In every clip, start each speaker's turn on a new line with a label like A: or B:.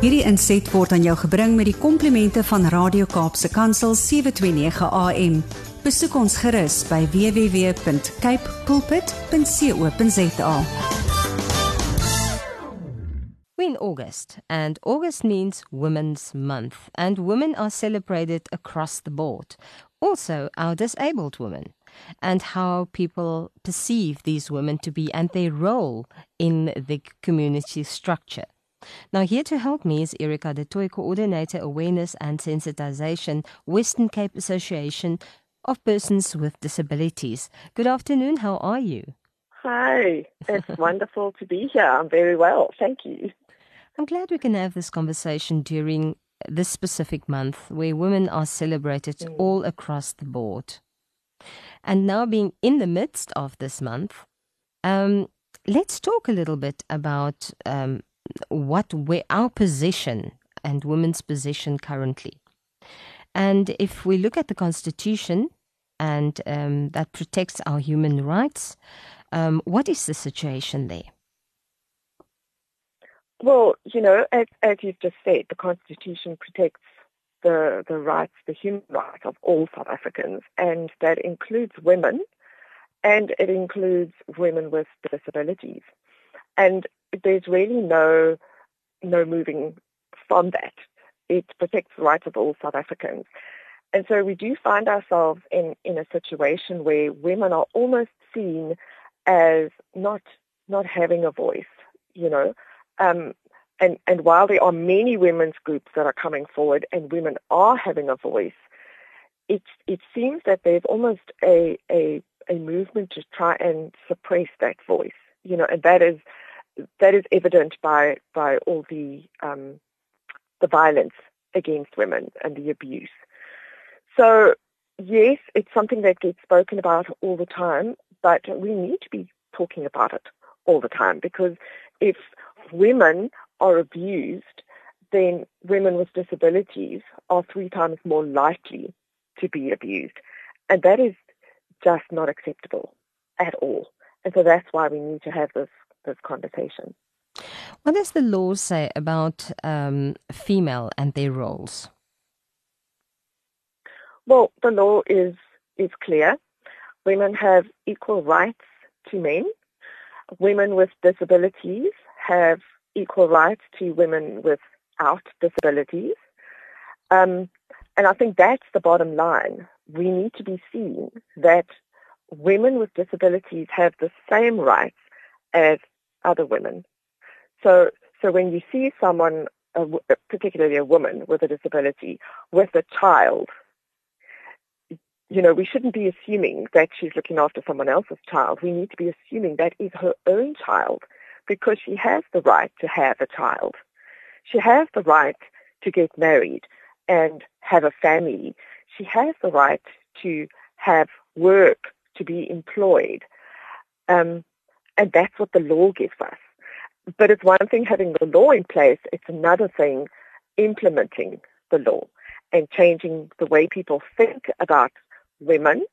A: Hierdie inset word aan jou gebring met die komplimente van Radio Kaapse Kansel 729 AM. Besoek ons gerus by www.cape pulpit.co.za.
B: We're in August, and August means Women's Month, and women are celebrated across the board. Also, our disabled women, and how people perceive these women to be and their role in the community structure. Now, here to help me is Erica du Toit, Coordinator Awareness and Sensitization, Western Cape Association of Persons with Disabilities. Good afternoon, how are you?
C: Hi, it's wonderful to be here. I'm very well, thank you.
B: I'm glad we can have this conversation during this specific month where women are celebrated mm. all across the board. And now, being in the midst of this month, um, let's talk a little bit about um, what where our position and women's position currently. And if we look at the Constitution and um, that protects our human rights, um, what is the situation there?
C: Well, you know, as, as you've just said, the Constitution protects the, the rights, the human rights of all South Africans, and that includes women, and it includes women with disabilities. And there's really no no moving from that. It protects the rights of all South Africans. And so we do find ourselves in, in a situation where women are almost seen as not not having a voice, you know. Um, and, and while there are many women's groups that are coming forward and women are having a voice, it, it seems that there's almost a, a, a movement to try and suppress that voice, you know, and that is that is evident by by all the um, the violence against women and the abuse. So yes, it's something that gets spoken about all the time, but we need to be talking about it all the time because if women are abused, then women with disabilities are three times more likely to be abused. And that is just not acceptable at all. And so that's why we need to have this this conversation.
B: What does the law say about um, female and their roles?
C: Well, the law is is clear. Women have equal rights to men. Women with disabilities have equal rights to women without disabilities. Um, and I think that's the bottom line. We need to be seen that women with disabilities have the same rights as other women. So, so when you see someone, particularly a woman with a disability, with a child, you know, we shouldn't be assuming that she's looking after someone else's child. We need to be assuming that is her own child because she has the right to have a child. She has the right to get married and have a family. She has the right to have work, to be employed. Um, and that's what the law gives us. But it's one thing having the law in place, it's another thing implementing the law and changing the way people think about women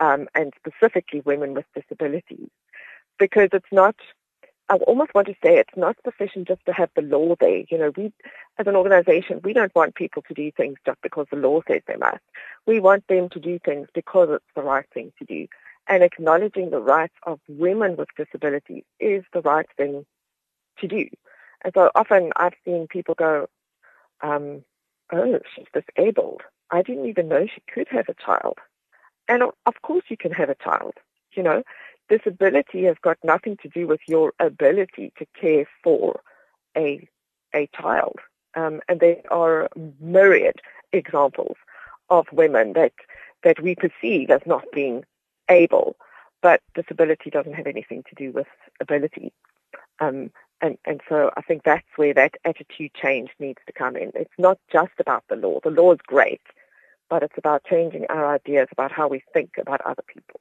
C: um, and specifically women with disabilities. Because it's not, I almost want to say it's not sufficient just to have the law there. You know, we, as an organization, we don't want people to do things just because the law says they must. We want them to do things because it's the right thing to do and acknowledging the rights of women with disabilities is the right thing to do. And so often I've seen people go, um, oh, she's disabled. I didn't even know she could have a child. And of course you can have a child. You know, disability has got nothing to do with your ability to care for a, a child. Um, and there are myriad examples of women that, that we perceive as not being able, but disability doesn't have anything to do with ability. Um, and, and so I think that's where that attitude change needs to come in. It's not just about the law. The law is great, but it's about changing our ideas about how we think about other people.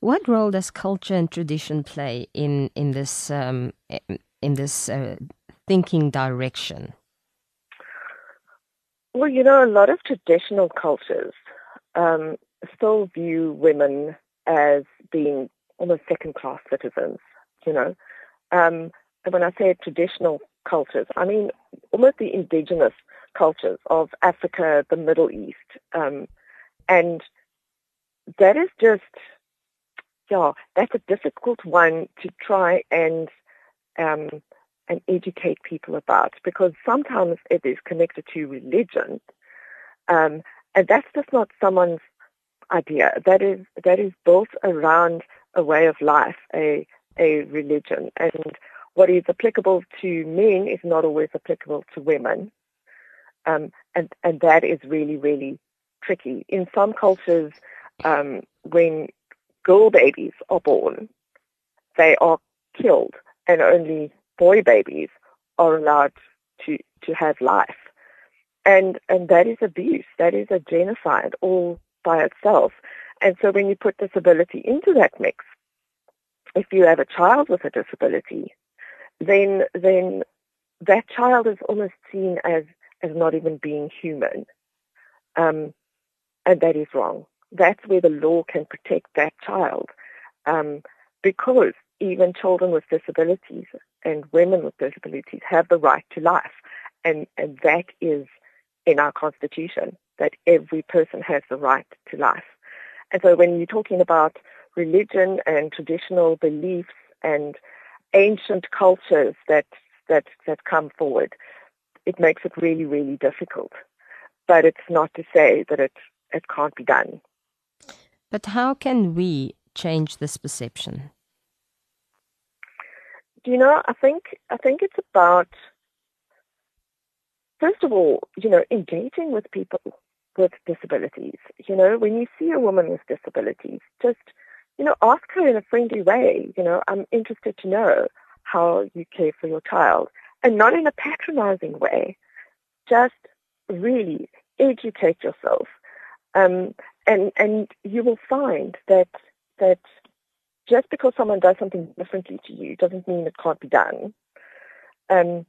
B: What role does culture and tradition play in in this um, in this uh, thinking direction?
C: Well, you know, a lot of traditional cultures um, still view women as being almost second-class citizens, you know. Um, and when I say traditional cultures. I mean, almost the indigenous cultures of Africa, the Middle East, um, and that is just, yeah, that's a difficult one to try and um, and educate people about because sometimes it is connected to religion, um, and that's just not someone's idea. That is that is built around a way of life, a a religion, and what is applicable to men is not always applicable to women, um, and and that is really really tricky. In some cultures, um, when girl babies are born, they are killed, and only boy babies are allowed to to have life, and and that is abuse. That is a genocide all by itself. And so when you put disability into that mix, if you have a child with a disability, then then that child is almost seen as as not even being human, um, and that is wrong. That's where the law can protect that child, um, because even children with disabilities and women with disabilities have the right to life, and and that is in our constitution that every person has the right to life. And so when you're talking about religion and traditional beliefs and ancient cultures that that that come forward, it makes it really, really difficult. But it's not to say that it it can't be done.
B: But how can we change this perception?
C: Do you know, I think I think it's about first of all, you know, engaging with people with disabilities. You know, when you see a woman with disabilities, just, you know, ask her in a friendly way, you know, I'm interested to know how you care for your child and not in a patronizing way. Just really educate yourself. Um, and, and you will find that, that just because someone does something differently to you doesn't mean it can't be done. Um,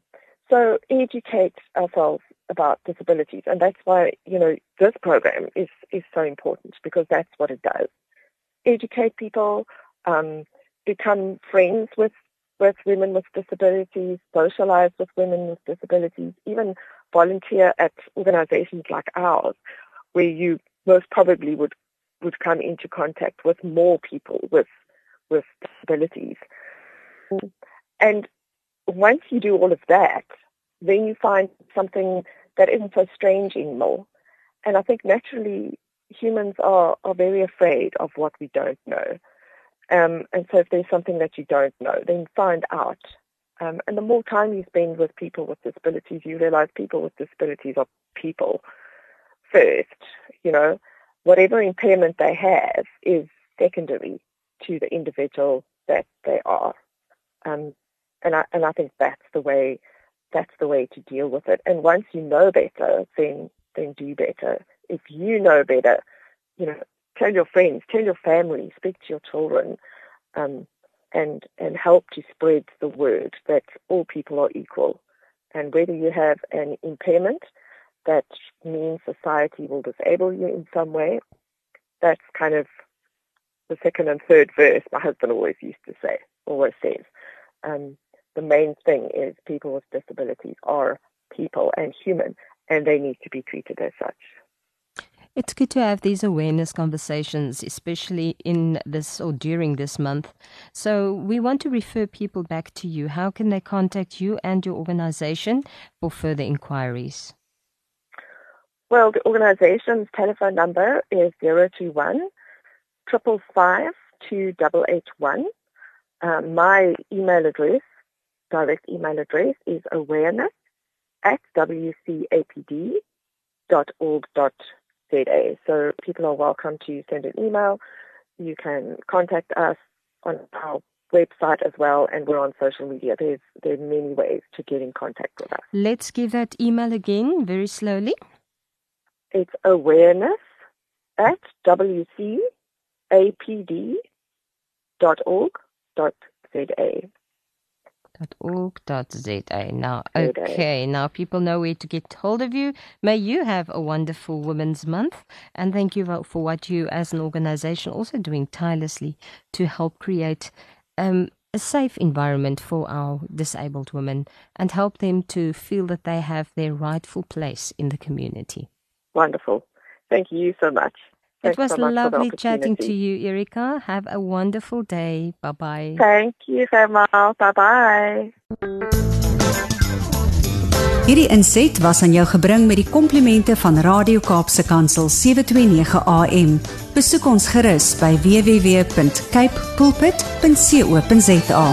C: so educate ourselves about disabilities, and that's why you know this program is is so important because that's what it does. Educate people, um, become friends with with women with disabilities, socialize with women with disabilities, even volunteer at organizations like ours, where you most probably would would come into contact with more people with with disabilities. And once you do all of that, then you find something that isn't so strange anymore. And I think naturally humans are, are very afraid of what we don't know. Um, and so if there's something that you don't know, then find out. Um, and the more time you spend with people with disabilities, you realize people with disabilities are people first. You know, whatever impairment they have is secondary to the individual that they are. Um, and I and I think that's the way that's the way to deal with it. And once you know better, then then do better. If you know better, you know, tell your friends, tell your family, speak to your children, um, and and help to spread the word that all people are equal. And whether you have an impairment that means society will disable you in some way, that's kind of the second and third verse my husband always used to say, always says. Um, the main thing is people with disabilities are people and human, and they need to be treated as such.
B: It's good to have these awareness conversations, especially in this or during this month. So, we want to refer people back to you. How can they contact you and your organization for further inquiries?
C: Well, the organization's telephone number is 021 555 2881. Um, my email address direct email address is awareness at wcapd.org.za. So people are welcome to send an email. You can contact us on our website as well, and we're on social media. There's there are many ways to get in contact with us.
B: Let's give that email again very slowly.
C: It's awareness at wcapd.org.za
B: org.za. Now, okay, now people know where to get hold of you. May you have a wonderful Women's Month, and thank you for what you, as an organization, also doing tirelessly to help create um, a safe environment for our disabled women and help them to feel that they have their rightful place in the community.
C: Wonderful. Thank you so much. Thanks
B: it was
C: so much
B: lovely chatting to you, Erika. Have a wonderful day. Bye bye.
C: Thank you, Femma. Bye bye.
A: Hierdie inset was aan jou gebring met die komplimente van Radio Kaapse Kansel 729 AM. Besoek ons gerus by www.cape pulpit.co.za.